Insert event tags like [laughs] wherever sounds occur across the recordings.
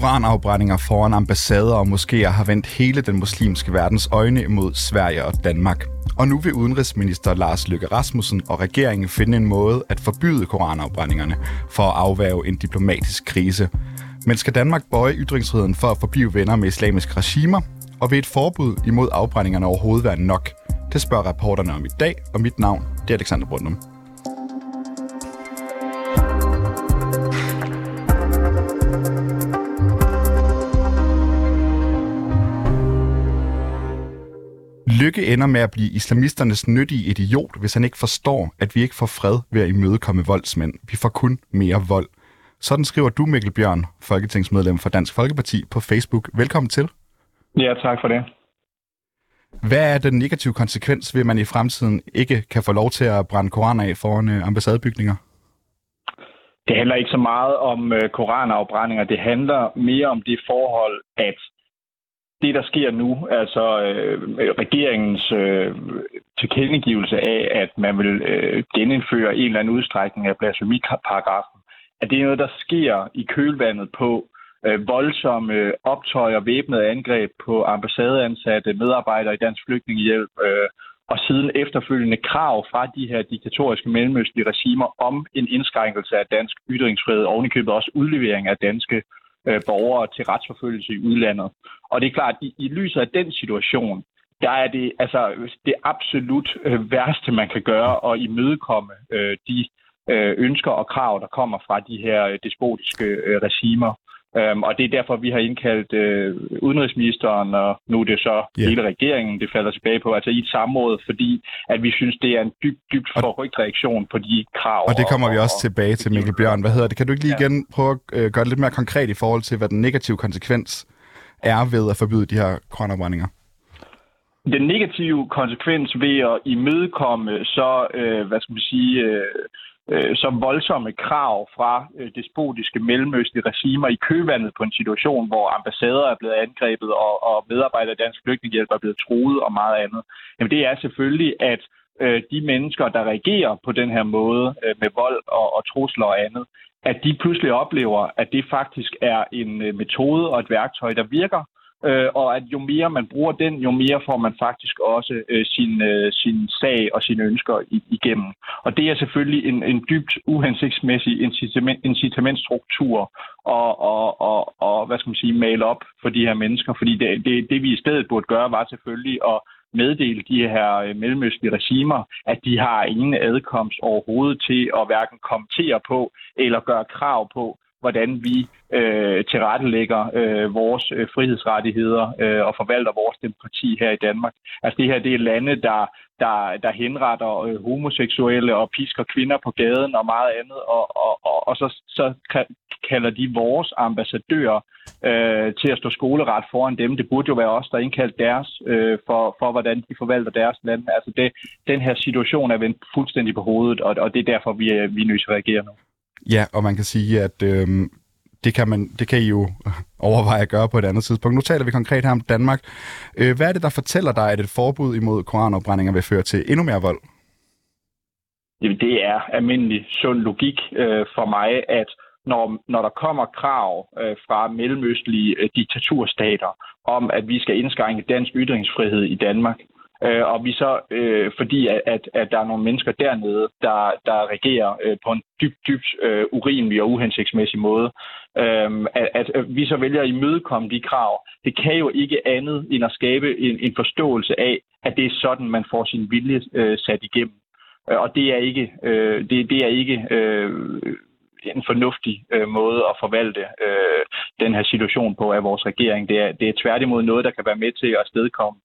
Koranafbrændinger foran ambassader og moskéer har vendt hele den muslimske verdens øjne imod Sverige og Danmark. Og nu vil udenrigsminister Lars Løkke Rasmussen og regeringen finde en måde at forbyde koranafbrændingerne for at afværge en diplomatisk krise. Men skal Danmark bøje ytringsfriheden for at forblive venner med islamiske regimer? Og vil et forbud imod afbrændingerne overhovedet være nok? Det spørger reporterne om i dag, og mit navn det er Alexander Brundum. Lykke ender med at blive islamisternes nyttige idiot, hvis han ikke forstår, at vi ikke får fred ved at imødekomme voldsmænd. Vi får kun mere vold. Sådan skriver du, Mikkel Bjørn, folketingsmedlem for Dansk Folkeparti, på Facebook. Velkommen til. Ja, tak for det. Hvad er den negative konsekvens ved, at man i fremtiden ikke kan få lov til at brænde koraner af foran øh, ambassadebygninger? Det handler ikke så meget om øh, koranafbrændinger. Det handler mere om det forhold, at det, der sker nu, altså øh, regeringens øh, tilkendegivelse af, at man vil øh, genindføre en eller anden udstrækning af blasfemiparagrafen, at det er noget, der sker i kølvandet på øh, voldsomme optøjer og væbnede angreb på ambassadeansatte, medarbejdere i Dansk Flygtningehjælp, øh, og siden efterfølgende krav fra de her diktatoriske mellemøstlige regimer om en indskrænkelse af dansk ytringsfrihed, og ovenikøbet også udlevering af danske øh, borgere til retsforfølgelse i udlandet. Og det er klart, at i, i lyset af den situation, der er det altså det absolut øh, værste, man kan gøre at imødekomme øh, de øh, ønsker og krav, der kommer fra de her øh, despotiske øh, regimer. Um, og det er derfor, vi har indkaldt øh, udenrigsministeren, og nu er det så yeah. hele regeringen, det falder tilbage på, altså i et samråd, fordi at vi synes, det er en dybt, dybt forrygt reaktion på de krav. Og det kommer og, vi også og, tilbage til, Mikkel Bjørn. Hvad hedder det? Kan du ikke lige ja. igen prøve at øh, gøre det lidt mere konkret i forhold til, hvad den negative konsekvens er ved at forbyde de her koranafbrændinger? Den negative konsekvens ved at imødekomme så, øh, hvad skal man sige, øh, øh, voldsomme krav fra øh, despotiske mellemøstlige regimer i køvandet på en situation, hvor ambassader er blevet angrebet og, og medarbejdere af Dansk Flygtningehjælp er blevet truet og meget andet. Jamen det er selvfølgelig, at øh, de mennesker, der reagerer på den her måde øh, med vold og, og trusler og andet, at de pludselig oplever, at det faktisk er en øh, metode og et værktøj, der virker, øh, og at jo mere man bruger den, jo mere får man faktisk også øh, sin, øh, sin sag og sine ønsker igennem. Og det er selvfølgelig en, en dybt uhensigtsmæssig incitament, incitamentstruktur og, og, og, og, hvad skal man sige, male op for de her mennesker, fordi det, det, det vi i stedet burde gøre, var selvfølgelig at meddele de her øh, mellemøstlige regimer, at de har ingen adkomst overhovedet til at hverken kommentere på eller gøre krav på, hvordan vi øh, tilrettelægger øh, vores øh, frihedsrettigheder øh, og forvalter vores demokrati her i Danmark. Altså det her det er lande, der, der, der henretter øh, homoseksuelle og pisker kvinder på gaden og meget andet, og, og, og, og så, så kalder de vores ambassadører øh, til at stå skoleret foran dem. Det burde jo være os, der indkaldt deres øh, for, for, hvordan de forvalter deres land. Altså det, den her situation er vendt fuldstændig på hovedet, og, og det er derfor, vi, vi nødt til at reagere nu. Ja, og man kan sige, at øh, det, kan man, det kan I jo overveje at gøre på et andet tidspunkt. Nu taler vi konkret her om Danmark. Øh, hvad er det, der fortæller dig, at et forbud imod koranopbrændinger vil føre til endnu mere vold? Det er almindelig sund logik øh, for mig, at når, når der kommer krav øh, fra mellemøstlige øh, diktaturstater om, at vi skal indskrænke dansk ytringsfrihed i Danmark, Øh, og vi så, øh, fordi at, at, at der er nogle mennesker dernede, der, der regerer øh, på en dybt, dybt øh, urimelig og uhensigtsmæssig måde, øh, at, at vi så vælger at imødekomme de krav, det kan jo ikke andet end at skabe en, en forståelse af, at det er sådan, man får sin vilje øh, sat igennem. Øh, og det er ikke, øh, det, det er ikke øh, en fornuftig øh, måde at forvalte øh, den her situation på af vores regering. Det er, det er tværtimod noget, der kan være med til at stedkomme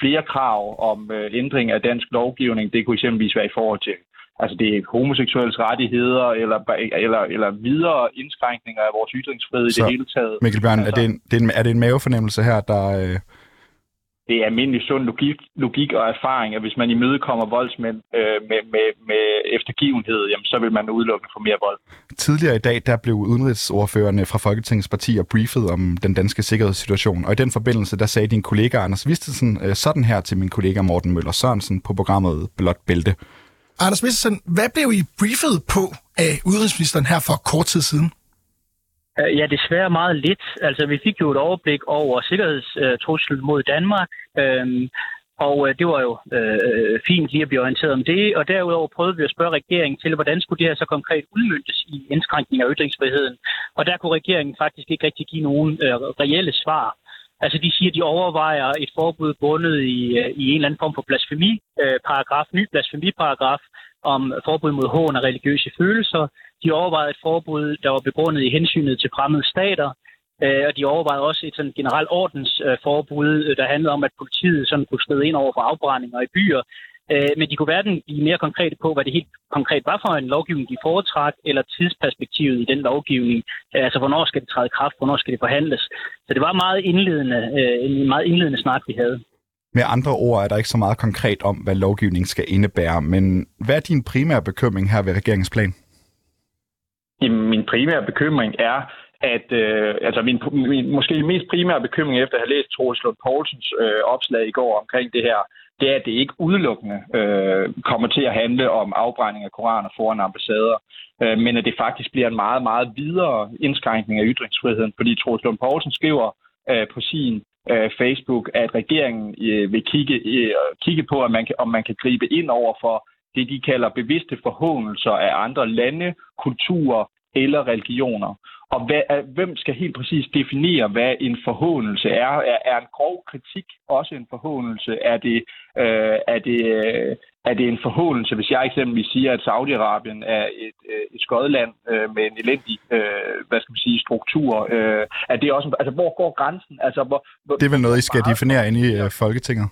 flere krav om øh, ændring af dansk lovgivning. Det kunne eksempelvis være i forhold til altså det er homoseksuelles rettigheder, eller, eller, eller videre indskrænkninger af vores ytringsfrihed i det hele taget. Mikkel Bjørn, altså, er, det en, det er, en, er det en mavefornemmelse her, der, øh, det er almindelig sund logik, logik og erfaring, at hvis man imødekommer voldsmænd øh, med, med, med eftergivenhed, jamen, så vil man udelukke for mere vold. Tidligere i dag der blev udenrigsordførende fra Folketingets partier briefet om den danske sikkerhedssituation, og i den forbindelse der sagde din kollega Anders Vistesen øh, sådan her til min kollega Morten Møller Sørensen på programmet Blot Bælte. Anders Vistesen, hvad blev I briefet på af udenrigsministeren her for kort tid siden? Øh, ja, desværre meget lidt. Altså, vi fik jo et overblik over sikkerhedstruslen mod Danmark, øhm, og øh, det var jo øh, fint lige at blive orienteret om det. Og derudover prøvede vi at spørge regeringen til, hvordan skulle det her så konkret udmyndtes i indskrænkning af ytringsfriheden. Og der kunne regeringen faktisk ikke rigtig give nogen øh, reelle svar. Altså de siger, at de overvejer et forbud bundet i, øh, i en eller anden form for blasfemiparagraf, ny blasfemiparagraf om forbud mod hån af religiøse følelser. De overvejede et forbud, der var begrundet i hensynet til fremmede stater. Øh, og de overvejede også et sådan generelt ordensforbud, øh, øh, der handlede om, at politiet sådan kunne skride ind over for afbrændinger i byer. Men de kunne hverken blive mere konkrete på, hvad det helt konkret var for en lovgivning, de foretrak, eller tidsperspektivet i den lovgivning. Altså, hvornår skal det træde i kraft, hvornår skal det forhandles. Så det var meget indledende, en meget indledende snak, vi havde. Med andre ord er der ikke så meget konkret om, hvad lovgivningen skal indebære, men hvad er din primære bekymring her ved regeringens plan? Jamen, min primære bekymring er, at øh, altså min, min måske mest primære bekymring efter at have læst Troels Lund Poulsens øh, opslag i går omkring det her, det er, at det ikke udelukkende øh, kommer til at handle om afbrænding af koraner foran ambassader, øh, men at det faktisk bliver en meget, meget videre indskrænkning af ytringsfriheden, fordi Troels Lund Poulsen skriver øh, på sin øh, Facebook, at regeringen øh, vil kigge, øh, kigge på, at man kan, om man kan gribe ind over for det, de kalder bevidste forhåndelser af andre lande, kulturer eller religioner. Og hvad, øh, hvem skal helt præcis definere, hvad en forhåndelse er? Er, er en grov kritik også en forhåndelse? Er det, øh, er det, øh, er det en forhåndelse, hvis jeg eksempelvis siger, at Saudi-Arabien er et, øh, et skodland øh, med en elendig øh, hvad skal man sige, struktur? Øh, er det også, altså, hvor går grænsen? Altså, hvor, hvor, det er vel noget, I skal definere inde i øh, Folketinget?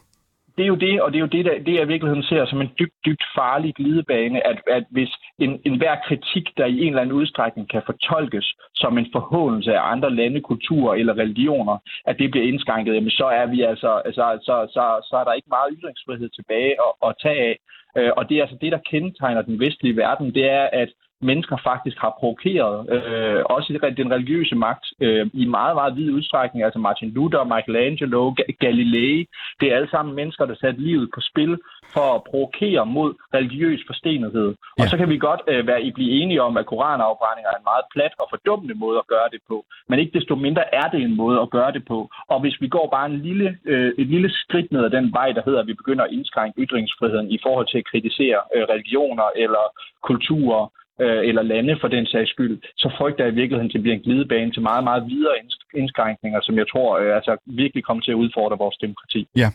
Det er jo det, og det er jo det, der, det jeg i virkeligheden ser som en dybt, dybt farlig glidebane, at, at hvis en, en hver kritik, der i en eller anden udstrækning kan fortolkes som en forhåndelse af andre lande, kulturer eller religioner, at det bliver indskrænket, jamen så er vi altså, altså så, så, så er der ikke meget ytringsfrihed tilbage at, at tage af. Øh, og det er altså det, der kendetegner den vestlige verden, det er, at mennesker faktisk har provokeret, øh, også den religiøse magt, øh, i meget, meget vid udstrækning. Altså Martin Luther, Michelangelo, Galilei, det er alle sammen mennesker, der satte livet på spil for at provokere mod religiøs forstenethed. Ja. Og så kan vi godt øh, være, I blive enige om, at koranafbrændinger er en meget plat og fordummende måde at gøre det på. Men ikke desto mindre er det en måde at gøre det på. Og hvis vi går bare en lille, øh, et lille skridt ned ad den vej, der hedder, at vi begynder at indskrænke ytringsfriheden i forhold til at kritisere øh, religioner eller kulturer, øh, eller lande for den sags skyld, så frygter jeg i virkeligheden, at det bliver en glidebane til meget, meget videre indskrænkninger, som jeg tror øh, altså, virkelig kommer til at udfordre vores demokrati. Ja.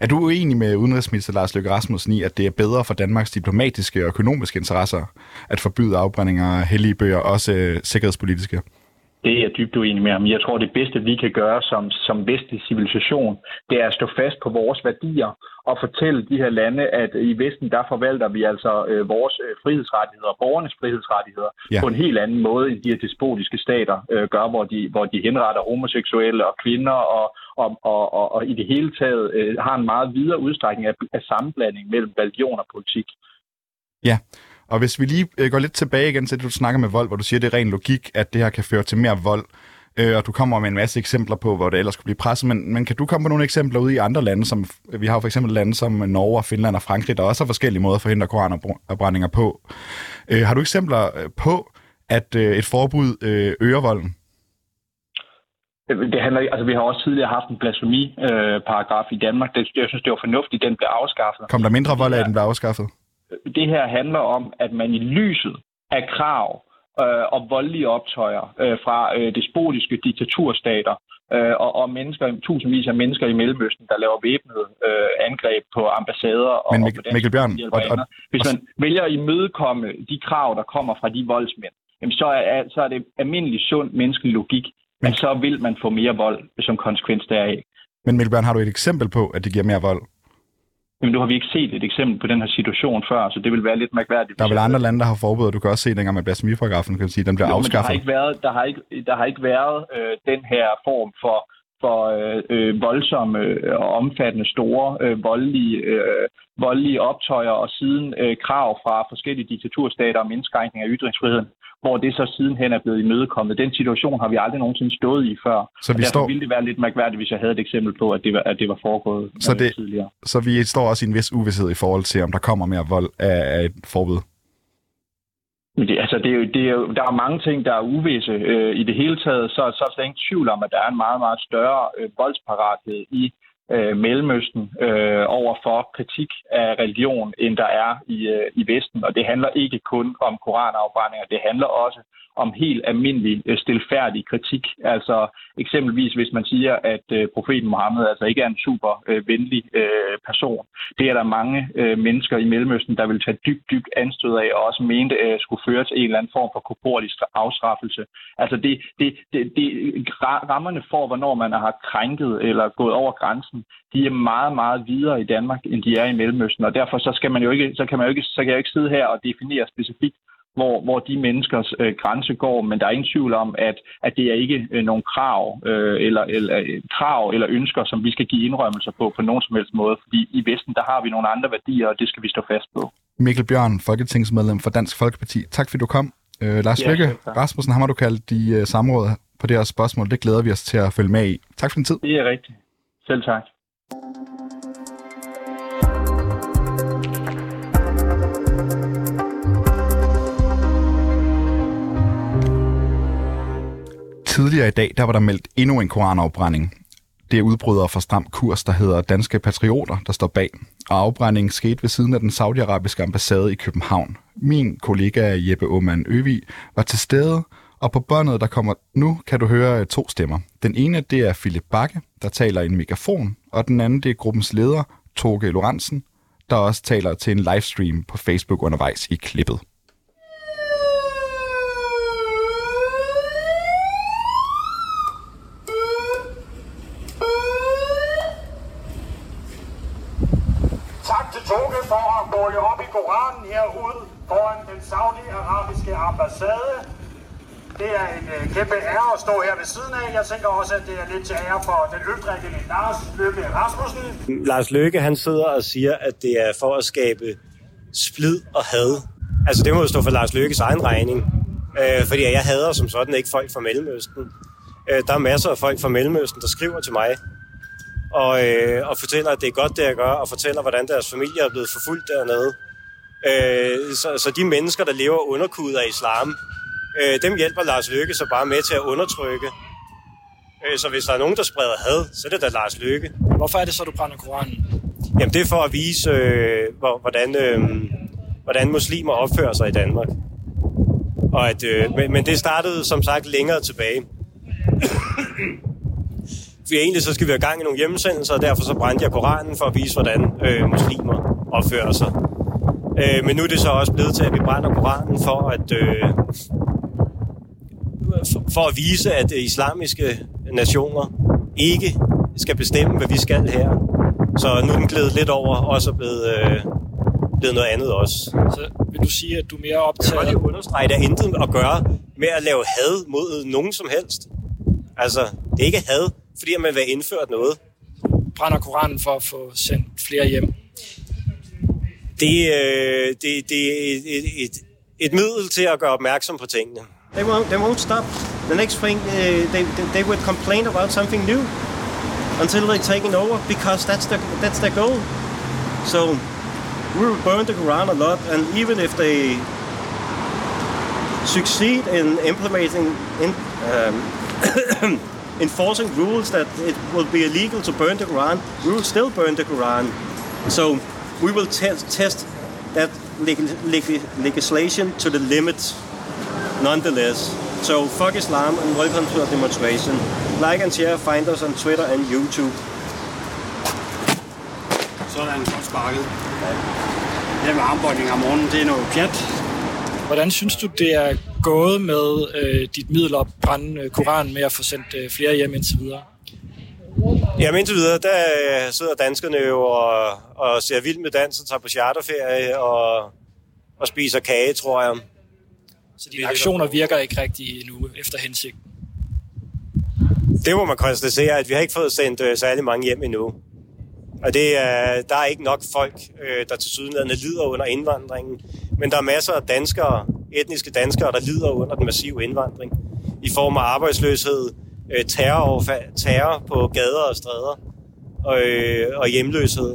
Er du uenig med udenrigsminister Lars Løkke Rasmussen i, at det er bedre for Danmarks diplomatiske og økonomiske interesser at forbyde afbrændinger af hellige bøger, også øh, sikkerhedspolitiske? Det er jeg dybt uenig med ham. Jeg tror, det bedste, vi kan gøre som, som vestlig civilisation, det er at stå fast på vores værdier og fortælle de her lande, at i Vesten, der forvalter vi altså øh, vores øh, frihedsrettigheder, borgernes frihedsrettigheder, ja. på en helt anden måde, end de her despotiske stater øh, gør, hvor de, hvor de henretter homoseksuelle og kvinder og, og, og, og, og i det hele taget øh, har en meget videre udstrækning af, af sammenblanding mellem religion og politik. Ja, og hvis vi lige øh, går lidt tilbage igen til det, du snakker med vold, hvor du siger, det er ren logik, at det her kan føre til mere vold, øh, og du kommer med en masse eksempler på, hvor det ellers skulle blive presset, men, men kan du komme på nogle eksempler ude i andre lande, som vi har for eksempel lande som Norge, Finland og Frankrig, der også har forskellige måder at forhindre koranopbrændinger på. Øh, har du eksempler øh, på, at øh, et forbud øh, øger volden? Det handler, altså, vi har også tidligere haft en blasfemi-paragraf øh, i Danmark. Det, jeg synes, det var fornuftigt, den blev afskaffet. Kom der mindre vold af, at den blev afskaffet? Det her handler om, at man i lyset af krav øh, og voldelige optøjer øh, fra øh, despotiske diktaturstater øh, og, og mennesker, tusindvis af mennesker i Mellemøsten, der laver væbnet øh, angreb på ambassader og, Men, og på Mikkel Bjørn, og, og, Hvis man vælger at imødekomme de krav, der kommer fra de voldsmænd, jamen så, er, så er det almindelig sund menneskelig logik, men så vil man få mere vold som konsekvens deraf. Men Mikkel Bjørn, har du et eksempel på, at det giver mere vold? Jamen, nu har vi ikke set et eksempel på den her situation før, så det vil være lidt mærkværdigt. Der er vel andre lande, der har forbud, du kan også se dengang med blasfemiparagrafen, kan du sige, den bliver jo, afskaffet. der har ikke været, der har ikke, der har ikke været øh, den her form for for øh, øh, voldsomme øh, og omfattende store øh, voldelige, øh, voldelige optøjer og siden øh, krav fra forskellige diktaturstater om indskrænkning af ytringsfriheden hvor det så sidenhen er blevet imødekommet. Den situation har vi aldrig nogensinde stået i før. Så vi står... ville det være lidt mærkværdigt, hvis jeg havde et eksempel på, at det var, at det var foregået så det, tidligere. Så vi står også i en vis uvidshed i forhold til, om der kommer mere vold af, af et forbud? Men det, altså, det er jo, det er jo, der er mange ting, der er uvisse. Øh, I det hele taget, så, så er der ingen tvivl om, at der er en meget, meget større øh, voldsparathed i øh, Mellemøsten øh, over for kritik af religion, end der er i, øh, i Vesten. Og det handler ikke kun om koranafbrændinger, det handler også om helt almindelig øh, stilfærdig kritik. Altså eksempelvis hvis man siger, at øh, profeten Mohammed altså ikke er en super øh, venlig person. Det er der mange mennesker i Mellemøsten, der vil tage dybt, dybt anstød af, og også mente, at skulle føre til en eller anden form for korporlig afstraffelse. Altså det, det, det, det, rammerne for, hvornår man har krænket eller gået over grænsen, de er meget, meget videre i Danmark, end de er i Mellemøsten, og derfor så skal man jo ikke, så kan man jo ikke, så kan jeg jo ikke sidde her og definere specifikt, hvor, hvor de menneskers øh, grænse går, men der er ingen tvivl om, at, at det er ikke øh, nogen krav, øh, eller, eller, øh, krav eller ønsker, som vi skal give indrømmelser på på nogen som helst måde, fordi i Vesten, der har vi nogle andre værdier, og det skal vi stå fast på. Mikkel Bjørn, folketingsmedlem for Dansk Folkeparti. Tak fordi du kom. Øh, Lars ja, Lykke Rasmussen, har du kaldt de uh, samråd på det her spørgsmål. Det glæder vi os til at følge med i. Tak for din tid. Det er rigtigt. Selv tak. Tidligere i dag, der var der meldt endnu en koranafbrænding. Det er udbrydere fra Stram Kurs, der hedder Danske Patrioter, der står bag. Og afbrændingen skete ved siden af den saudiarabiske ambassade i København. Min kollega Jeppe Oman Øvi var til stede, og på båndet, der kommer nu, kan du høre øh, to stemmer. Den ene, det er Philip Bakke, der taler i en megafon, og den anden, det er gruppens leder, Toge Lorentzen, der også taler til en livestream på Facebook undervejs i klippet. Måle op i Koranen herude foran den saudiarabiske ambassade. Det er en øh, kæmpe ære at stå her ved siden af. Jeg tænker også, at det er lidt til ære for den øldrikkende Lars Løkke Rasmussen. Lars Løkke, han sidder og siger, at det er for at skabe splid og had. Altså, det må jo stå for Lars Løkkes egen regning. Øh, fordi jeg hader som sådan ikke folk fra Mellemøsten. Øh, der er masser af folk fra Mellemøsten, der skriver til mig, og, øh, og fortæller, at det er godt, det jeg gør, og fortæller, hvordan deres familie er blevet forfulgt dernede. Øh, så, så de mennesker, der lever underkudet af islam, øh, dem hjælper Lars Lykke så bare med til at undertrykke. Øh, så hvis der er nogen, der spreder had, så er det da Lars Lykke. Hvorfor er det så, du brænder Koranen? Jamen, det er for at vise, øh, hvordan, øh, hvordan muslimer opfører sig i Danmark. Og at, øh, men, men det startede som sagt længere tilbage vi egentlig så skal vi have gang i nogle hjemmesendelser, og derfor så brændte jeg Koranen for at vise, hvordan øh, muslimer opfører sig. Øh, men nu er det så også blevet til, at vi brænder Koranen for at, øh, for, at vise, at islamiske nationer ikke skal bestemme, hvad vi skal her. Så nu er den glædet lidt over, og så blevet, øh, blevet noget andet også. Så vil du sige, at du er mere optaget... Jeg vil understrege, at der er intet at gøre med at lave had mod nogen som helst. Altså, det er ikke had, fordi man vil indført noget. Brænder Koranen for at få sendt flere hjem? Det, øh, det, det er et, et, et, et middel til at gøre opmærksom på tingene. They won't, they won't stop. The next thing, uh, they, they would complain about something new until they're taken over because that's the, that's their goal. So we will burn the Quran a lot and even if they succeed in implementing in, um, [coughs] [coughs] enforcing rules that it will be illegal to burn the Quran, we will still burn the Quran. So we will te- test that leg- leg- legislation to the limit nonetheless. So fuck Islam and welcome to a demonstration. Like and share, find us on Twitter and YouTube. Sådan, så sparket. Det med armbøjning om morgenen, det er noget pjat. Hvordan synes du, det er gået med øh, dit middel at brænde øh, Koranen med at få sendt øh, flere hjem indtil videre? Jamen indtil videre, der øh, sidder danskerne jo og, og ser vild med dans og tager på charterferie og, og spiser kage, tror jeg. Så de aktioner virker ikke rigtig endnu efter hensigten? Det må man konstatere, at vi har ikke fået sendt øh, særlig mange hjem endnu. Og det er, der er ikke nok folk, øh, der til sydenlandet lider under indvandringen. Men der er masser af danskere, etniske danskere, der lider under den massive indvandring. I form af arbejdsløshed, øh, terror, terror på gader og stræder og, øh, og hjemløshed.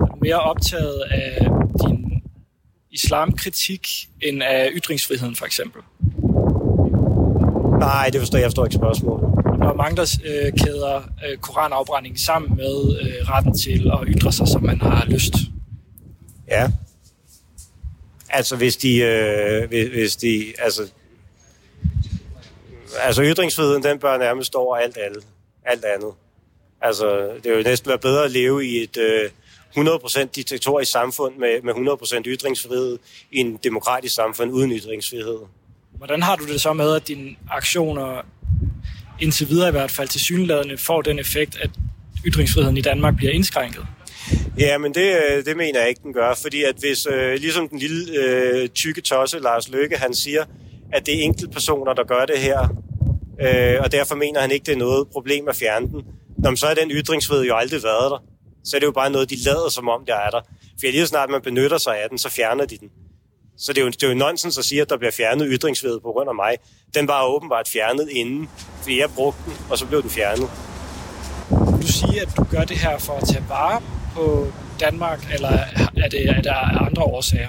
Er du mere optaget af din islamkritik end af ytringsfriheden for eksempel? Nej, det forstår jeg forstår ikke spørgsmålet. Der er mange, der øh, kæder øh, koranafbrænding sammen med øh, retten til at ytre sig, som man har lyst. Ja. Altså, hvis de... Øh, hvis, hvis de altså, altså, ytringsfriheden, den bør nærmest stå over alt, alt, alt andet. Altså, det er jo næsten være bedre at leve i et øh, 100% diktatorisk samfund med, med 100% ytringsfrihed i en demokratisk samfund uden ytringsfrihed. Hvordan har du det så med, at dine aktioner indtil videre i hvert fald til synlædende får den effekt, at ytringsfriheden i Danmark bliver indskrænket? Ja, men det, øh, det mener jeg ikke, den gør. Fordi at hvis, øh, ligesom den lille øh, tykke tosse Lars Løkke, han siger, at det er enkeltpersoner, der gør det her, øh, og derfor mener han ikke, det er noget problem at fjerne den, Nå, så er den ytringsfrihed jo aldrig været der. Så er det jo bare noget, de lader som om, der er der. For lige snart man benytter sig af den, så fjerner de den. Så det er jo, det er jo nonsens at sige, at der bliver fjernet ytringsfrihed på grund af mig. Den var åbenbart fjernet inden, fordi jeg brugte den, og så blev den fjernet. Du siger, at du gør det her for at tage vare på Danmark, eller er det, er der andre årsager?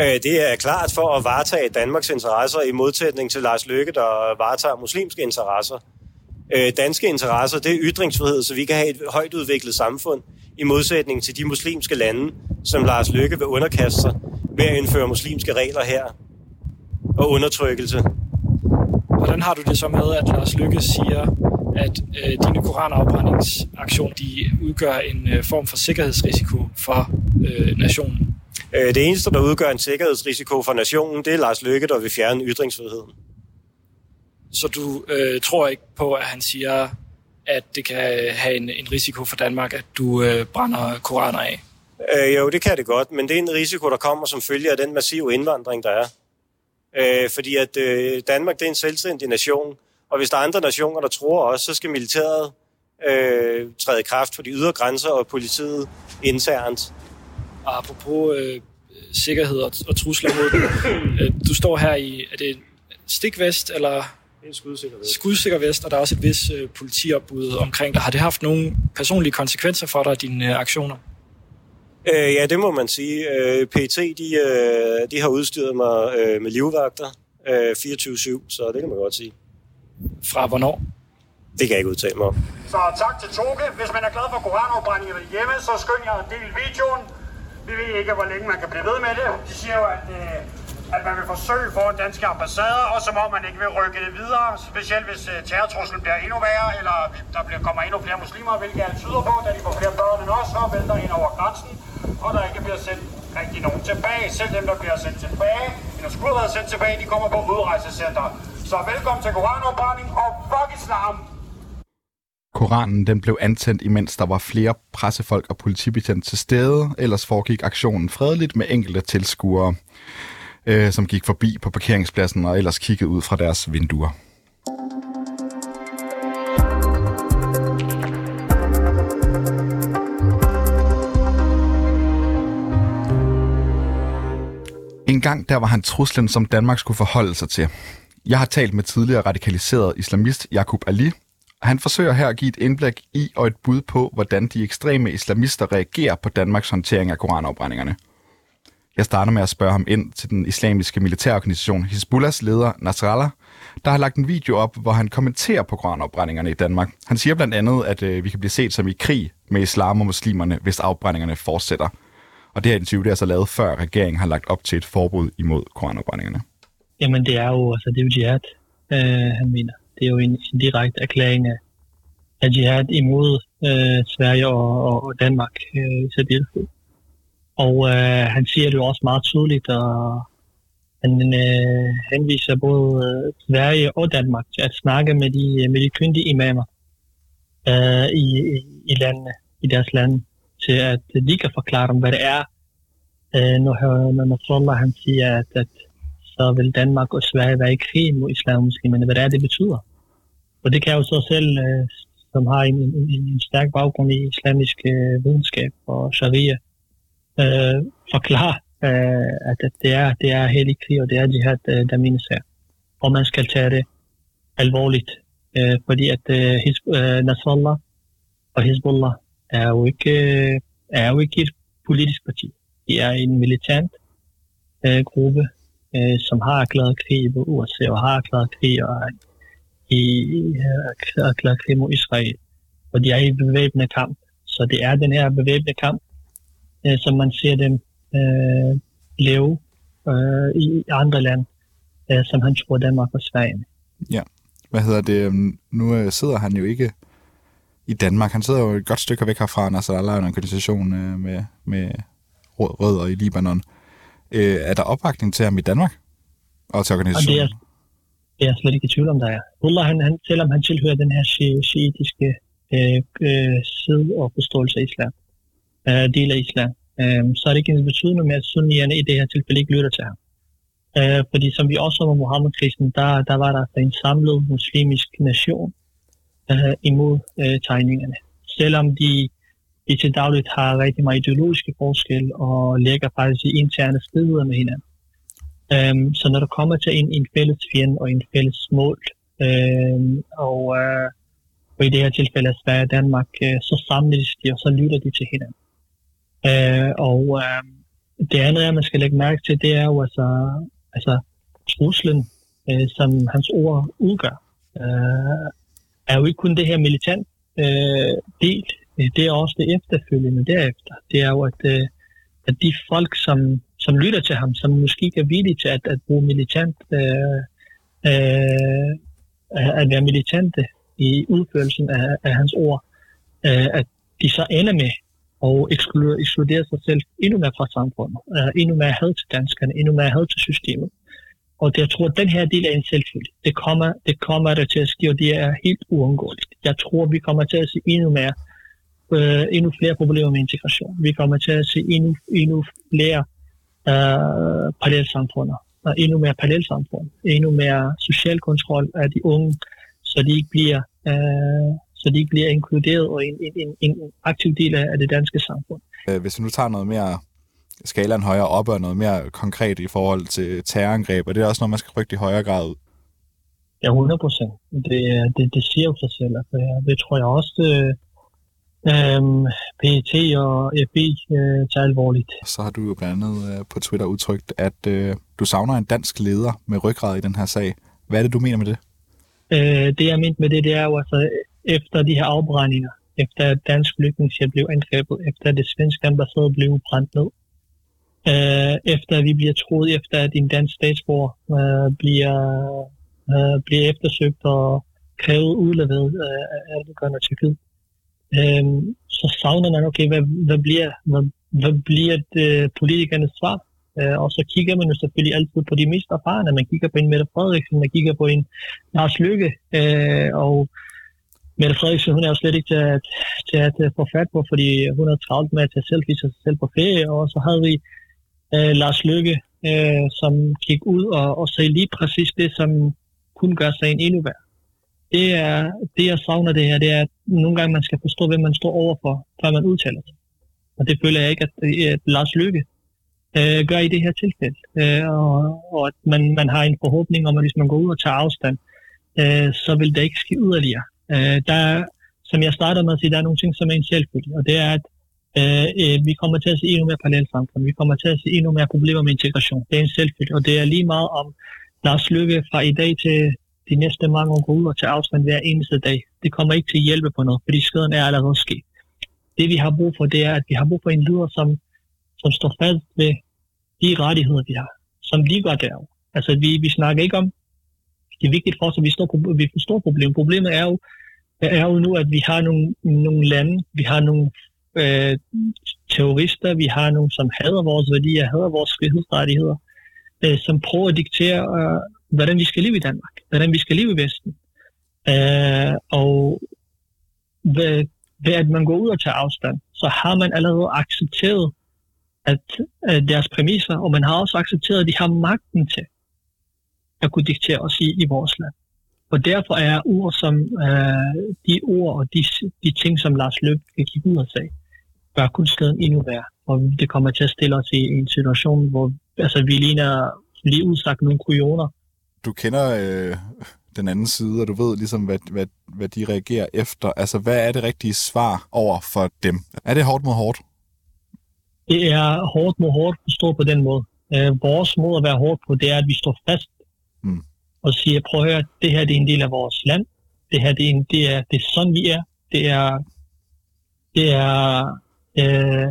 Øh, det er klart for at varetage Danmarks interesser i modsætning til Lars Løkke, der varetager muslimske interesser. Øh, danske interesser, det er ytringsfrihed, så vi kan have et højt udviklet samfund, i modsætning til de muslimske lande, som Lars Løkke vil underkaste sig ved at indføre muslimske regler her og undertrykkelse. Hvordan har du det så med, at Lars Løkke siger, at øh, dine koranafbrændingsaktioner de udgør en øh, form for sikkerhedsrisiko for øh, nationen? Øh, det eneste, der udgør en sikkerhedsrisiko for nationen, det er Lars Løkke, der vil fjerne ytringsfriheden. Så du øh, tror ikke på, at han siger, at det kan have en, en risiko for Danmark, at du øh, brænder koraner af? Øh, jo, det kan det godt, men det er en risiko, der kommer som følge af den massive indvandring, der er. Øh, fordi at øh, Danmark det er en selvstændig nation, og hvis der er andre nationer, der tror os, så skal militæret øh, træde i kraft for de ydre grænser og politiet internt. Og apropos øh, sikkerhed og, og trusler mod den, [laughs] øh, du står her i, er det stikvest, eller en skudsikker vest. Skudsikker vest, og der er også et vis øh, politiopbud omkring dig. Har det haft nogle personlige konsekvenser for dig, dine øh, aktioner? Øh, ja, det må man sige. Øh, PT, de, øh, de har udstyret mig øh, med livvagter øh, 24-7, så det kan man godt sige. Fra hvornår? Det kan jeg ikke udtale mig om. Så tak til Toge. Hvis man er glad for koranafbrændinger hjemme, så skynd jer at dele videoen. Vi ved ikke, hvor længe man kan blive ved med det. De siger jo, at øh, at man vil forsøge for en danske ambassader, og som om man ikke vil rykke det videre, specielt hvis uh, terrortruslen bliver endnu værre, eller der bliver, kommer endnu flere muslimer, hvilket alt tyder på, da de får flere børn end os, og vælter ind over grænsen, og der ikke bliver sendt rigtig nogen tilbage. Selv dem, der bliver sendt tilbage, eller skulle have været sendt tilbage, de kommer på udrejsecenter. Så velkommen til koranopbrænding, og fuck islam! Koranen den blev antændt, imens der var flere pressefolk og politibetjent til stede. Ellers foregik aktionen fredeligt med enkelte tilskuere øh, som gik forbi på parkeringspladsen og ellers kiggede ud fra deres vinduer. Dengang der var han truslen, som Danmark skulle forholde sig til. Jeg har talt med tidligere radikaliseret islamist Jakub Ali, og han forsøger her at give et indblik i og et bud på, hvordan de ekstreme islamister reagerer på Danmarks håndtering af koranafbrændingerne. Jeg starter med at spørge ham ind til den islamiske militærorganisation Hezbollahs leder Nasrallah, der har lagt en video op, hvor han kommenterer på koranopbrændingerne i Danmark. Han siger blandt andet, at øh, vi kan blive set som i krig med islam og muslimerne, hvis afbrændingerne fortsætter. Og det her interview det er så lavet, før regeringen har lagt op til et forbud imod koranopbrændingerne. Jamen det er jo, altså, det er jo jihad, øh, han mener. Det er jo en, en direkte erklæring af, af jihad imod øh, Sverige og, og, og Danmark øh, i særdeleshed. Og øh, han siger det jo også meget tydeligt, og han øh, henviser både øh, Sverige og Danmark til at snakke med de, øh, med de kyndige imamer øh, i, i, landene, i deres lande, til at de kan forklare dem, hvad det er, øh, når, når Nasrallah han siger, at, at så vil Danmark og Sverige være i krig mod islammuslimerne, hvad det er, det betyder. Og det kan jeg jo så selv, øh, som har en, en, en stærk baggrund i islamisk øh, videnskab og sharia, øh, forklare, øh, at, det er, det er hellig krig, og det er jihad, øh, der menes her. Og man skal tage det alvorligt, øh, fordi at øh, øh, Nasrallah og Hezbollah er jo ikke, øh, er jo ikke et politisk parti. De er en militant øh, gruppe, øh, som har erklæret krig på USA og har erklæret krig og i, øh, erklæret krig mod Israel. Og de er i bevæbnet kamp. Så det er den her bevæbnede kamp, øh, som man ser dem øh, leve øh, i andre lande, øh, som han tror Danmark og Sverige med. Ja, hvad hedder det? Øhm, nu øh, sidder han jo ikke i Danmark. Han sidder jo et godt stykke væk herfra, når der er en organisation øh, med, med rødder i Libanon. Øh, er der opbakning til ham i Danmark og til organisationen? Og det er, det er jeg slet ikke i tvivl om, der er. Ullah, han, han, selvom han tilhører den her shiitiske øh, øh, side og forståelse af islam, øh, del af islam, øh, så er det ikke en betydning med, at sunnierne i det her tilfælde ikke lytter til ham. Øh, fordi som vi også så med Mohammed-krisen, der, der var der en samlet muslimsk nation øh, imod øh, tegningerne. Selvom de, de til dagligt har rigtig meget ideologiske forskel og ligger faktisk i interne stridigheder med hinanden. Øhm, så når der kommer til en, en fælles fjende og en fælles mål, øhm, og, øh, og i det her tilfælde er Sverige og Danmark, øh, så samles de, og så lytter de til hinanden. Øh, og øh, det andet, man skal lægge mærke til, det er jo altså, altså truslen, øh, som hans ord udgør, Øh, er jo ikke kun det her militant øh, del, det er også det efterfølgende derefter. Det er jo, at, øh, at de folk, som som lytter til ham, som måske ikke er villige til at, at bruge militant, øh, øh, at være militante i udførelsen af, af hans ord, øh, at de så ender med at ekskludere, ekskludere sig selv endnu mere fra samfundet, øh, endnu mere had til danskerne, endnu mere had til systemet. Og jeg tror, at den her del er en selvfølgelig. Det kommer, det kommer der til at ske, og det er helt uundgåeligt. Jeg tror, vi kommer til at se endnu mere, øh, endnu flere problemer med integration. Vi kommer til at se endnu, endnu flere øh, parallelsamfunder, og endnu mere parallelsamfund, endnu mere social kontrol af de unge, så de ikke bliver, øh, så de ikke bliver inkluderet og en, en, en aktiv del af det danske samfund. Øh, hvis du nu tager noget mere skalaen højere op og noget mere konkret i forhold til terrorangreb, og det er også noget, man skal frygte i højere grad ud? Ja, 100 procent. Det, det, det siger jo sig selv. Altså, det tror jeg også, øh, øhm, PET og FBI øh, tager alvorligt. Så har du jo blandt andet øh, på Twitter udtrykt, at øh, du savner en dansk leder med ryggrad i den her sag. Hvad er det, du mener med det? Øh, det, jeg mener med det, det er jo altså, efter de her afbrændinger, efter at dansk flygtningshjælp blev angrebet, efter at det svenske ambassade blev brændt ned, øh, efter vi bliver troet, efter at en dansk statsborger øh, bliver, øh, bliver eftersøgt og krævet udleveret øh, af Erdogan og Tyrkiet så savner man, okay, hvad, hvad bliver, hvad, hvad bliver det, politikernes svar? Øh, og så kigger man jo selvfølgelig altid på de mest erfarne. Man kigger på en Mette Frederiksen, man kigger på en Lars Lykke, øh, og Mette Frederiksen, hun er jo slet ikke til at, til at få fat på, fordi hun er travlt med at tage selfies af sig selv på ferie, og så havde vi øh, Lars Lykke, øh, som gik ud og, og sagde lige præcis det, som kunne gøre sagen endnu værre det er det, jeg savner det her, det er, at nogle gange man skal forstå, hvem man står overfor, før man udtaler sig. Og det føler jeg ikke, at, at Lars Lykke øh, gør i det her tilfælde. Øh, og, og at man, man har en forhåbning om, at hvis man går ud og tager afstand, øh, så vil det ikke ske yderligere. Øh, der er, som jeg startede med at sige, der er nogle ting, som er en selvfølge, og det er, at øh, øh, vi kommer til at se endnu mere parallelsamfund. Vi kommer til at se endnu mere problemer med integration. Det er en selvfølge, og det er lige meget om Lars Lykke fra i dag til, de næste mange år går ud og tager afstand hver eneste dag. Det kommer ikke til at hjælpe på noget, fordi skaden er allerede sket. Det vi har brug for, det er, at vi har brug for en leder, som, som står fast ved de rettigheder, vi har, som ligger der. Altså, vi, vi snakker ikke om, det er vigtigt for os, at vi, står, vi forstår problemet. Problemet er jo, er jo nu, at vi har nogle, nogle lande, vi har nogle øh, terrorister, vi har nogle, som hader vores værdier, hader vores frihedsrettigheder, øh, som prøver at diktere øh, hvordan vi skal leve i Danmark, hvordan vi skal leve i Vesten. Øh, og ved, ved at man går ud og tager afstand, så har man allerede accepteret at, at deres præmisser, og man har også accepteret, at de har magten til at kunne diktere os i, i vores land. Og derfor er ord som øh, de ord og de, de ting, som Lars Løb kan kigge ud og sige, gør kun skaden endnu værre. Og det kommer til at stille os i, en situation, hvor altså, vi ligner lige udsagt nogle kujoner, du kender øh, den anden side, og du ved ligesom, hvad, hvad, hvad de reagerer efter. Altså, hvad er det rigtige svar over for dem? Er det hårdt mod hårdt? Det er hårdt mod hårdt, forstå på den måde. Øh, vores måde at være hårdt på, det er, at vi står fast Mm. og siger, prøv at høre, det her det er en del af vores land. Det her det er, en, det er, det er sådan, vi er. Det er, det er øh,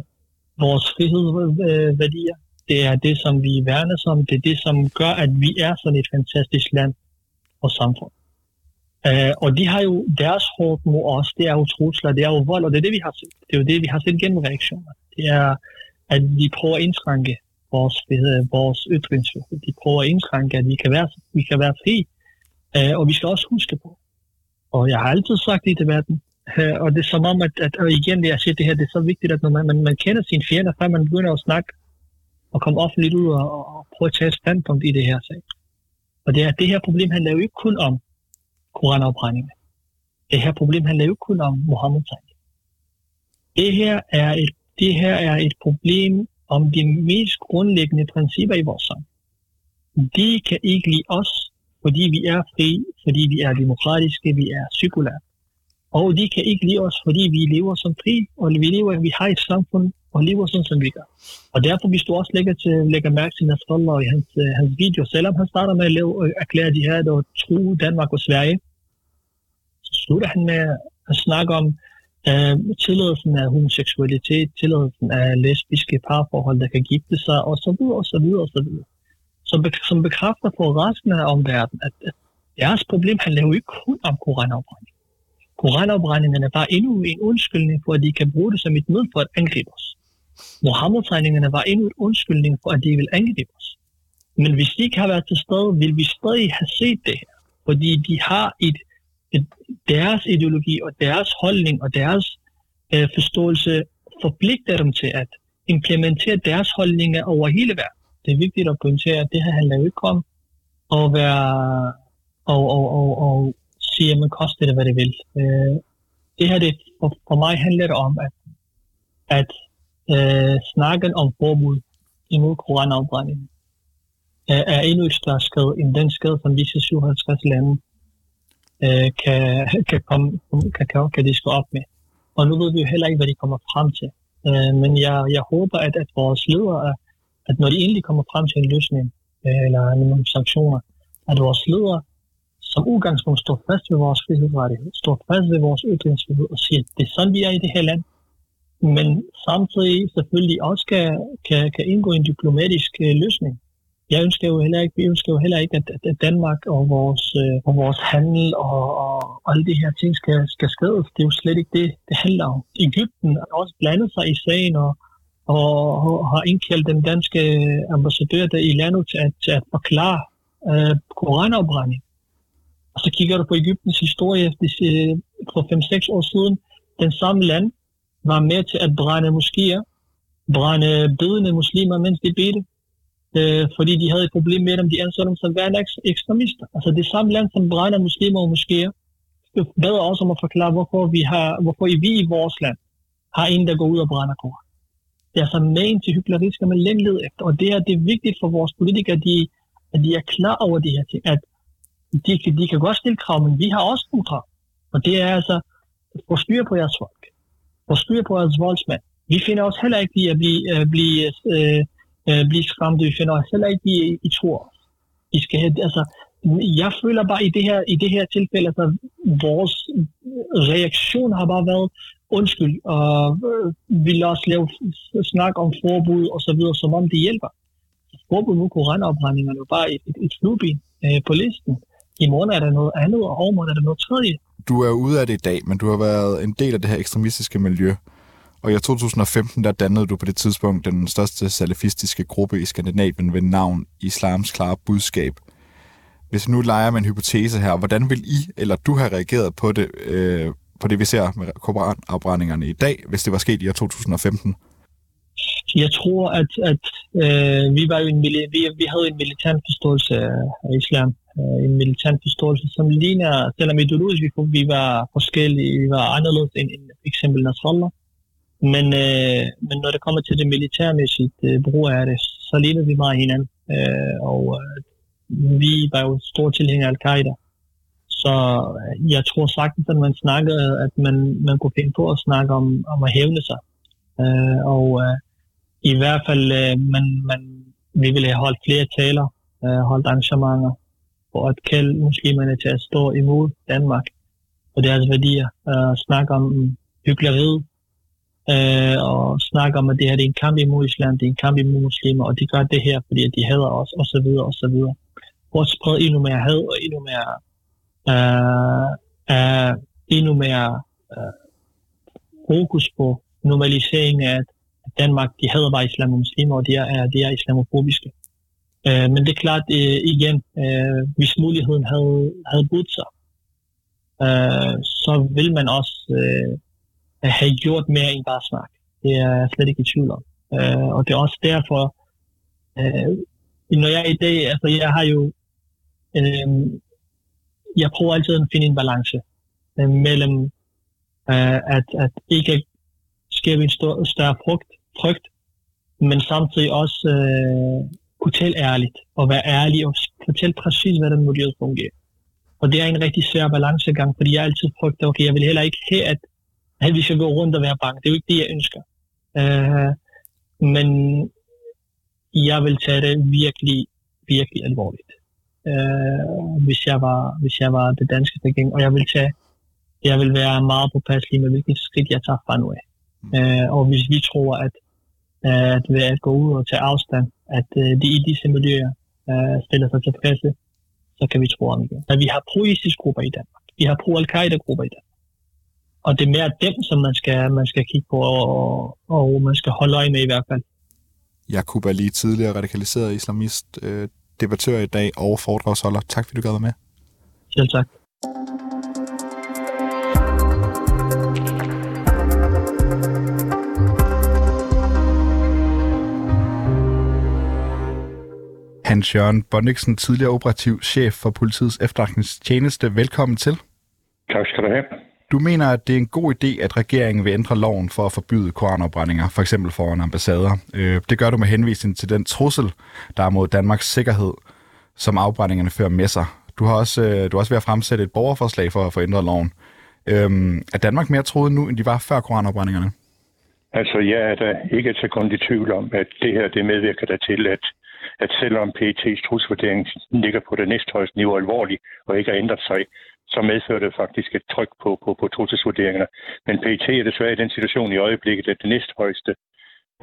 vores frihedsværdier. Det er det, som vi værner som. Det er det, som gør, at vi er sådan et fantastisk land og samfund. Øh, og de har jo deres hårdt mod os. Det er jo trusler, det er jo vold, og det er det, vi har set. Det er jo det, vi har set gennem reaktioner. Det er, at vi prøver at indskrænke vores, frihed, vores ytringsfrihed. De prøver at indskrænke, at vi kan være, vi kan være fri. Øh, og vi skal også huske på, og jeg har altid sagt det i debatten, uh, og det er som om, at, at og igen, jeg siger det her, det er så vigtigt, at når man, man, man kender sine fjender, før man begynder at snakke og komme offentligt ud og, og prøve at tage et standpunkt i det her sag. Og det, er, det her problem handler jo ikke kun om koranafbrændinger. Det her problem handler jo ikke kun om mohammed -tegn. Det her er et det her er et problem om de mest grundlæggende principper i vores samfund. De kan ikke lide os, fordi vi er fri, fordi vi er demokratiske, vi er sekulære. Og de kan ikke lide os, fordi vi lever som fri, og vi lever, vi har et samfund, og lever sådan, som vi gør. Og derfor, hvis du også lægger, til, lægger mærke til Nasrallah i hans, øh, hans video, selvom han starter med at lave, øh, erklære de her, der tro Danmark og Sverige, så slutter han med at snakke om øh, tilladelsen af homoseksualitet, tilladelsen af lesbiske parforhold, der kan gifte sig, og så videre, og så videre, og så videre. Som, som bekræfter for resten af omverdenen, at, at deres problem handler jo ikke kun om koranafbrænding. Koranafbrændingerne var endnu en undskyldning for, at de kan bruge det som et middel for at angribe os. Mohammed-tegningerne var endnu en undskyldning for, at de vil angribe os. Men hvis de ikke har været til stede, vil vi stadig have set det her. Fordi de har et, et deres ideologi og deres holdning og deres øh, forståelse forpligter dem til at implementere deres holdninger over hele verden. Det er vigtigt at pointere, at det her handler jo ikke om at være og, og, og, og sige, at man koster det, hvad det vil. Øh, det her, det, for, for mig handler det om, at, at øh, snakken om forbud imod koranafbrænding øh, er endnu et større skridt end den skridt, som disse 57 lande øh, kan, kan, komme, kan, kan, kan de stå op med. Og nu ved vi jo heller ikke, hvad de kommer frem til. Øh, men jeg, jeg håber, at, at vores ledere, at når de endelig kommer frem til en løsning, øh, eller nogle sanktioner, at vores ledere som udgangspunkt står fast ved vores frihedsrettighed, står fast ved vores ytringsfrihed og siger, at det er sådan, vi er i det her land. Men samtidig selvfølgelig også kan, kan, kan indgå en diplomatisk øh, løsning. Jeg ønsker jo heller ikke, vi ønsker jo heller ikke, at, at Danmark og vores, øh, og vores handel og, og, alle de her ting skal, skal skades. Det er jo slet ikke det, det handler om. Egypten har også blandet sig i sagen og, og, og har indkaldt den danske ambassadør der i landet til at, til at forklare øh, koranopbrænding og så kigger du på Ægyptens historie øh, for 5-6 år siden. Den samme land var med til at brænde moskéer, brænde bedende muslimer, mens de bedte, øh, fordi de havde et problem med dem, de anså dem som værende ekstremister. Altså det samme land, som brænder muslimer og moskéer, bad også om at forklare, hvorfor vi, har, hvorfor vi i vores land har en, der går ud og brænder koran. Det er altså magen til hyggeleri, skal man længe lede efter. Og det er, det er vigtigt for vores politikere, at de, at de er klar over de her ting. At de, kan, de kan godt stille krav, men vi har også nogle krav. Og det er altså, få styr på jeres folk. Få styr på jeres voldsmænd. Vi finder os heller ikke i at blive, øh, blive, øh, uh, blive skræmt. Vi finder os heller ikke i, i tror. I skal have, altså, jeg føler bare i det her, i det her tilfælde, at altså, vores reaktion har bare været undskyld, og øh, vi lader os lave snak om forbud og så videre, som om det hjælper. Forbud mod koranafbrænding er jo bare et, et, et flueben øh, på listen. I morgen er der noget andet, og overmorgen er der noget tredje. Du er ude af det i dag, men du har været en del af det her ekstremistiske miljø. Og i 2015, der dannede du på det tidspunkt den største salafistiske gruppe i Skandinavien ved navn Islams Klare Budskab. Hvis nu leger med en hypotese her, hvordan vil I eller du have reageret på det, øh, på det vi ser med koranafbrændingerne i dag, hvis det var sket i år 2015? Jeg tror, at, at øh, vi, var jo en, vi, vi havde en militant forståelse af islam. Øh, en militant forståelse, som ligner, selvom ideologisk vi, vi var forskellige, vi var anderledes end, end eksempel Nasrallah. Men, øh, men når det kommer til det militærmæssigt øh, brug af det, så ligner vi meget hinanden. Øh, og øh, vi var jo store tilhængere af Al-Qaida. Så øh, jeg tror sagtens, at man snakkede, at man, man kunne finde på at snakke om, om at hævne sig. Øh, og øh, i hvert fald, øh, man, man, vi ville have holdt flere taler, øh, holdt arrangementer, for at kalde muslimerne til at stå imod Danmark og deres altså værdier, øh, snakke om hyggeleriet, øh, og snakke om, at det her det er en kamp imod islam, det er en kamp imod muslimer, og de gør det her, fordi de hader os, og så videre, og så videre. For at sprede endnu mere had, og endnu mere, øh, øh, endnu mere øh, fokus på normalisering af, at Danmark, de hader bare islam og muslimer, og de er, de er islamofobiske. Øh, men det er klart, øh, igen, øh, hvis muligheden havde, havde budt sig, øh, så vil man også øh, have gjort mere end bare snak. Det er jeg slet ikke i tvivl om. Øh, og det er også derfor, øh, når jeg i dag, altså jeg har jo, øh, jeg prøver altid at finde en balance øh, mellem øh, at, at ikke skabe en stor, større frugt, frygt, men samtidig også øh, kunne tale ærligt, og være ærlig og fortælle præcis, hvordan miljøet fungerer. Og det er en rigtig svær balancegang, fordi jeg altid frygter, okay, jeg vil heller ikke have, at, at vi skal gå rundt og være bange. Det er jo ikke det, jeg ønsker. Uh, men jeg vil tage det virkelig, virkelig alvorligt. Uh, hvis, jeg var, hvis jeg var det danske regering, og jeg vil tage, jeg vil være meget påpasselig med, hvilket skridt jeg tager fra nu af. Uh, og hvis vi tror, at, at ved at gå ud og tage afstand, at uh, de i disse miljøer uh, stiller sig tilfredse, så kan vi tro om det. At vi har pro grupper i Danmark. Vi har pro-Al-Qaida-grupper i Danmark. Og det er mere dem, som man skal, man skal kigge på, og, og man skal holde øje med i hvert fald. Jakub er lige tidligere radikaliseret islamist, øh, debattør i dag og foredragsholder. Tak fordi du gad med. Selv tak. Hans Jørgen Bondiksen, tidligere operativ chef for politiets efterretningstjeneste. Velkommen til. Tak skal du have. Du mener, at det er en god idé, at regeringen vil ændre loven for at forbyde koranopbrændinger, for eksempel foran ambassader. Øh, det gør du med henvisning til den trussel, der er mod Danmarks sikkerhed, som afbrændingerne fører med sig. Du har også, øh, du har også ved at fremsætte et borgerforslag for at få ændret loven. Øhm, er Danmark mere troet nu, end de var før koranopbrændingerne? Altså, jeg er da ikke et sekund i tvivl om, at det her det medvirker der til, at at selvom PET's trusvurdering ligger på det næsthøjeste niveau alvorligt og ikke har ændret sig, så medfører det faktisk et tryk på, på, på trusselsvurderingerne. Men PET er desværre i den situation i øjeblikket, at det næsthøjeste,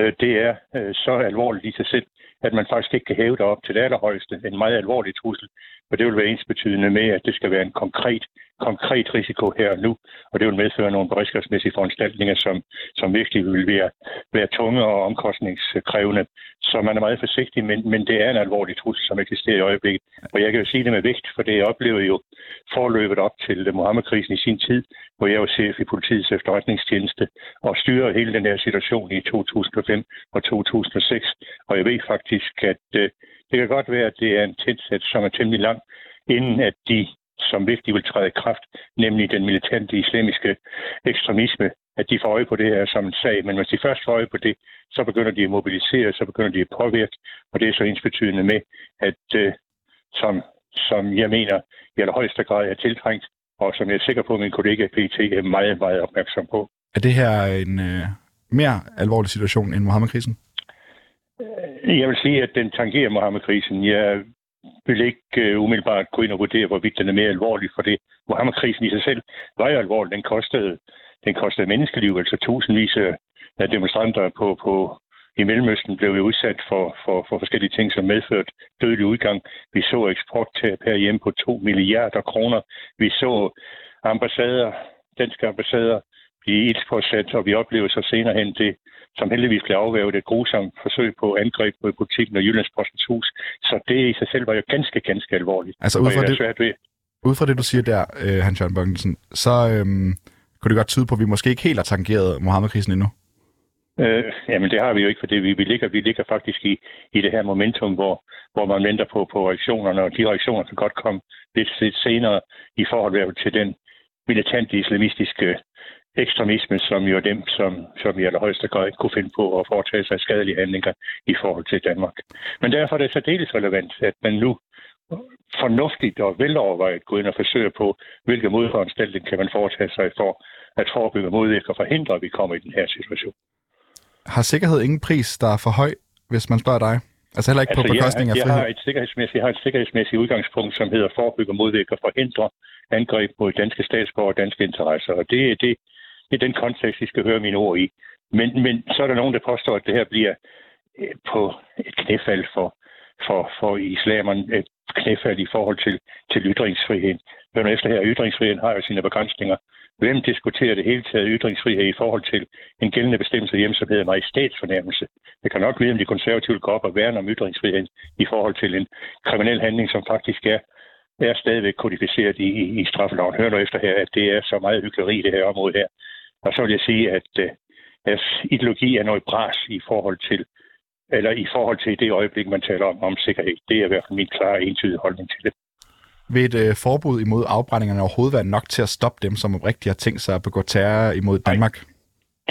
øh, det er øh, så alvorligt i sig selv, at man faktisk ikke kan hæve det op til det allerhøjeste. En meget alvorlig trussel, og det vil være ensbetydende med, at det skal være en konkret, konkret risiko her og nu, og det vil medføre nogle beredskabsmæssige foranstaltninger, som, som virkelig vil være, være tunge og omkostningskrævende. Så man er meget forsigtig, men, men det er en alvorlig trussel, som eksisterer i øjeblikket. Og jeg kan jo sige det med vægt, for det jeg oplevede jo forløbet op til Mohammed-krisen i sin tid, hvor jeg var chef i politiets efterretningstjeneste og styrer hele den her situation i 2005 og 2006. Og jeg ved faktisk, at øh, det kan godt være, at det er en tætsæt, som er temmelig lang, inden at de som vigtigt vil træde i kraft, nemlig den militante islamiske ekstremisme, at de får øje på det her som en sag. Men hvis de først får øje på det, så begynder de at mobilisere, så begynder de at påvirke, og det er så ensbetydende med, at øh, som, som jeg mener i allerhøjeste grad er tiltrængt, og som jeg er sikker på, at min kollega PT er meget, meget opmærksom på. Er det her en øh, mere alvorlig situation end Mohammed-krisen? Jeg vil sige, at den tangerer Mohammed-krisen. Jeg vil ikke uh, umiddelbart gå ind og vurdere, hvorvidt den er mere alvorlig, for det Mohammed-krisen i sig selv var jo alvorlig. Den kostede, den kostede menneskeliv, altså tusindvis af demonstranter på, på, i Mellemøsten blev jo udsat for, for, for forskellige ting, som medførte dødelig udgang. Vi så eksporttab herhjemme på 2 milliarder kroner. Vi så ambassader, danske ambassader blive ildspåsat, og vi oplevede så senere hen det, som heldigvis blev afværget et grusomt forsøg på angreb på butikken og Jyllandspostens hus. Så det i sig selv var jo ganske, ganske alvorligt. Altså ud fra, det, ved. ud fra det, du siger der, øh, Hans-Jørgen Bunkensen, så øhm, kunne det godt tyde på, at vi måske ikke helt har tangeret Mohammed-krisen endnu? Øh, jamen det har vi jo ikke, fordi vi, vi, ligger, vi ligger faktisk i, i det her momentum, hvor, hvor man venter på, på reaktionerne, og de reaktioner kan godt komme lidt, lidt senere i forhold til den militante islamistiske ekstremisme, som jo er dem, som, som i allerhøjeste grad kunne finde på at foretage sig skadelige handlinger i forhold til Danmark. Men derfor er det særdeles relevant, at man nu fornuftigt og velovervejet gå ind og forsøge på, hvilke modforanstaltninger kan man foretage sig for at forebygge, modvirke og forhindre, at vi kommer i den her situation. Har sikkerhed ingen pris, der er for høj, hvis man spørger dig? Altså heller ikke altså, på bekostning jeg, af frihed? Jeg har, et sikkerhedsmæssigt, jeg har et sikkerhedsmæssigt udgangspunkt, som hedder forebygge, modvirke og forhindre angreb mod danske statsborger og danske interesser. Og det, det, det er den kontekst, I skal høre mine ord i. Men, men så er der nogen, der påstår, at det her bliver øh, på et knæfald for, for, for islamerne, et knæfald i forhold til, til ytringsfriheden. Men efter her, ytringsfriheden har jo sine begrænsninger. Hvem diskuterer det hele taget ytringsfrihed i forhold til en gældende bestemmelse hjemme, som hedder majestætsfornærmelse? Jeg kan nok vide, om de konservative går op og værne om ytringsfriheden i forhold til en kriminel handling, som faktisk er, er stadigvæk kodificeret i, i, i straffeloven. Hør nu efter her, at det er så meget hyggeleri i det her område her. Og så vil jeg sige, at deres ideologi er noget bras i forhold til eller i forhold til det øjeblik, man taler om, om sikkerhed. Det er i hvert fald min klare entydige holdning til det. Vil et øh, forbud imod afbrændingerne overhovedet være nok til at stoppe dem, som oprigtigt har tænkt sig at begå terror imod Danmark? Nej.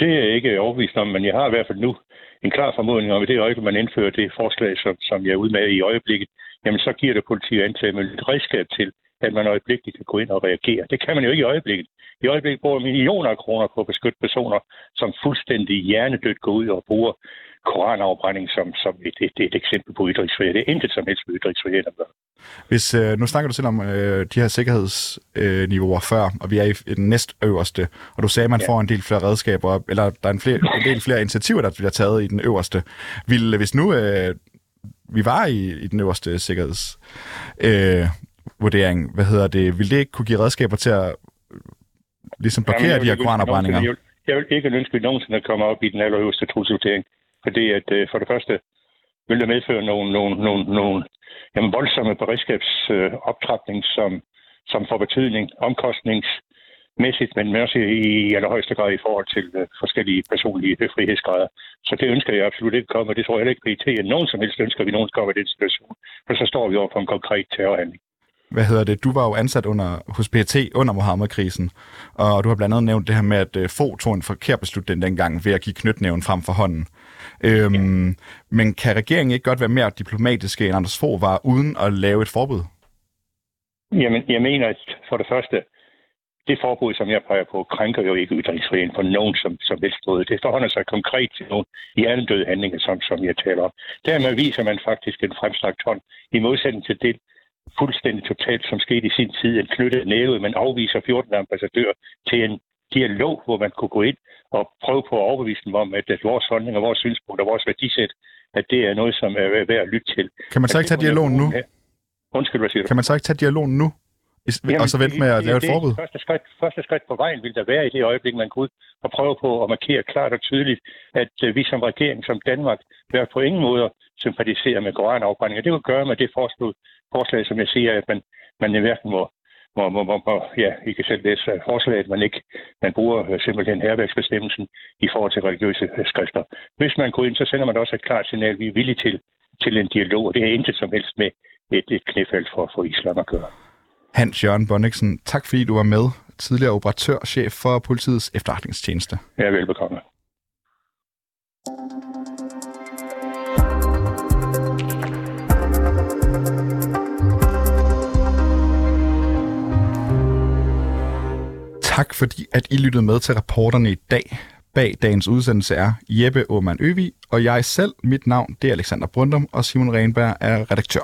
Det er jeg ikke overbevist om, men jeg har i hvert fald nu en klar formodning om, at det øjeblik, man indfører det forslag, som, som jeg er ude med i øjeblikket, jamen så giver det politi og et redskab til, at man øjeblikkeligt kan gå ind og reagere. Det kan man jo ikke i øjeblikket. I øjeblikket bruger millioner af kroner på at beskytte personer, som fuldstændig hjernedødt går ud og bruger koranafbrænding som, som et, et, et eksempel på ytringsfrihed. Det er intet som helst med ytringsfrihed at gøre. Hvis, øh, nu snakker du selv om øh, de her sikkerhedsniveauer øh, før, og vi er i, den næstøverste, og du sagde, at man ja. får en del flere redskaber, eller der er en, flere, en del flere initiativer, der bliver taget i den øverste. Vil, hvis nu øh, vi var i, i den øverste sikkerhedsvurdering, øh, vurdering, hvad hedder det, vil det ikke kunne give redskaber til at ligesom blokere Jamen, de her koranafbrændinger? Jeg, jeg vil ikke ønske, at nogensinde kommer op i den allerøverste trusselvurdering. Fordi at øh, for det første vil det medføre nogle, nogle, nogle, nogle jamen, voldsomme beredskabsoptrapning, øh, som, som får betydning omkostningsmæssigt, men også i allerhøjeste grad i forhold til øh, forskellige personlige frihedsgrader. Så det ønsker jeg absolut ikke komme, og det tror jeg ikke, PT, at nogen som helst ønsker, at vi nogen kommer i den situation. For så står vi over for en konkret terrorhandling hvad hedder det, du var jo ansat under, hos PET under Mohammed-krisen, og du har blandt andet nævnt det her med, at uh, få tog en forkert beslutning dengang ved at give knytnæven frem for hånden. Øhm, ja. Men kan regeringen ikke godt være mere diplomatiske end Anders Fogh var, uden at lave et forbud? Jamen, jeg mener, at for det første, det forbud, som jeg peger på, krænker jo ikke ytringsfriheden for nogen som, som helst måde. Det forholder sig konkret til nogle hjernedøde handlinger, som, som jeg taler om. Dermed viser man faktisk en fremstrakt hånd, i modsætning til det, fuldstændig totalt, som skete i sin tid, en knyttet næve, man afviser 14 ambassadører til en dialog, hvor man kunne gå ind og prøve på at overbevise dem om, at, at vores holdning og vores synspunkt og vores værdisæt, at det er noget, som er værd at lytte til. Kan man så ikke tage dialogen nu? Undskyld, hvad siger du? Kan man så ikke tage dialogen nu? Jamen, og så vente med at lave et forbud? Første skridt, første skridt på vejen vil der være i det øjeblik, man går ud og prøver på at markere klart og tydeligt, at uh, vi som regering, som Danmark, vil på ingen måde sympatisere med koranafbrændinger. Det vil gøre med det forslag, forslag som jeg siger, at man, man i hverken må, må, må, må, må, ja, I kan selv læse forslaget, man ikke man bruger uh, simpelthen herværksbestemmelsen i forhold til religiøse uh, skrifter. Hvis man går ind, så sender man også et klart signal, vi er villige til, til en dialog, og det er intet som helst med et, et knæfald for, for islam at gøre. Hans Jørgen Bonniksen, tak fordi du var med, tidligere operatør og chef for politiets efterretningstjeneste. Ja, velbekomme. Tak fordi, at I lyttede med til rapporterne i dag. Bag dagens udsendelse er Jeppe Åman Øvi, og jeg selv. Mit navn det er Alexander Brundum, og Simon Renberg er redaktør.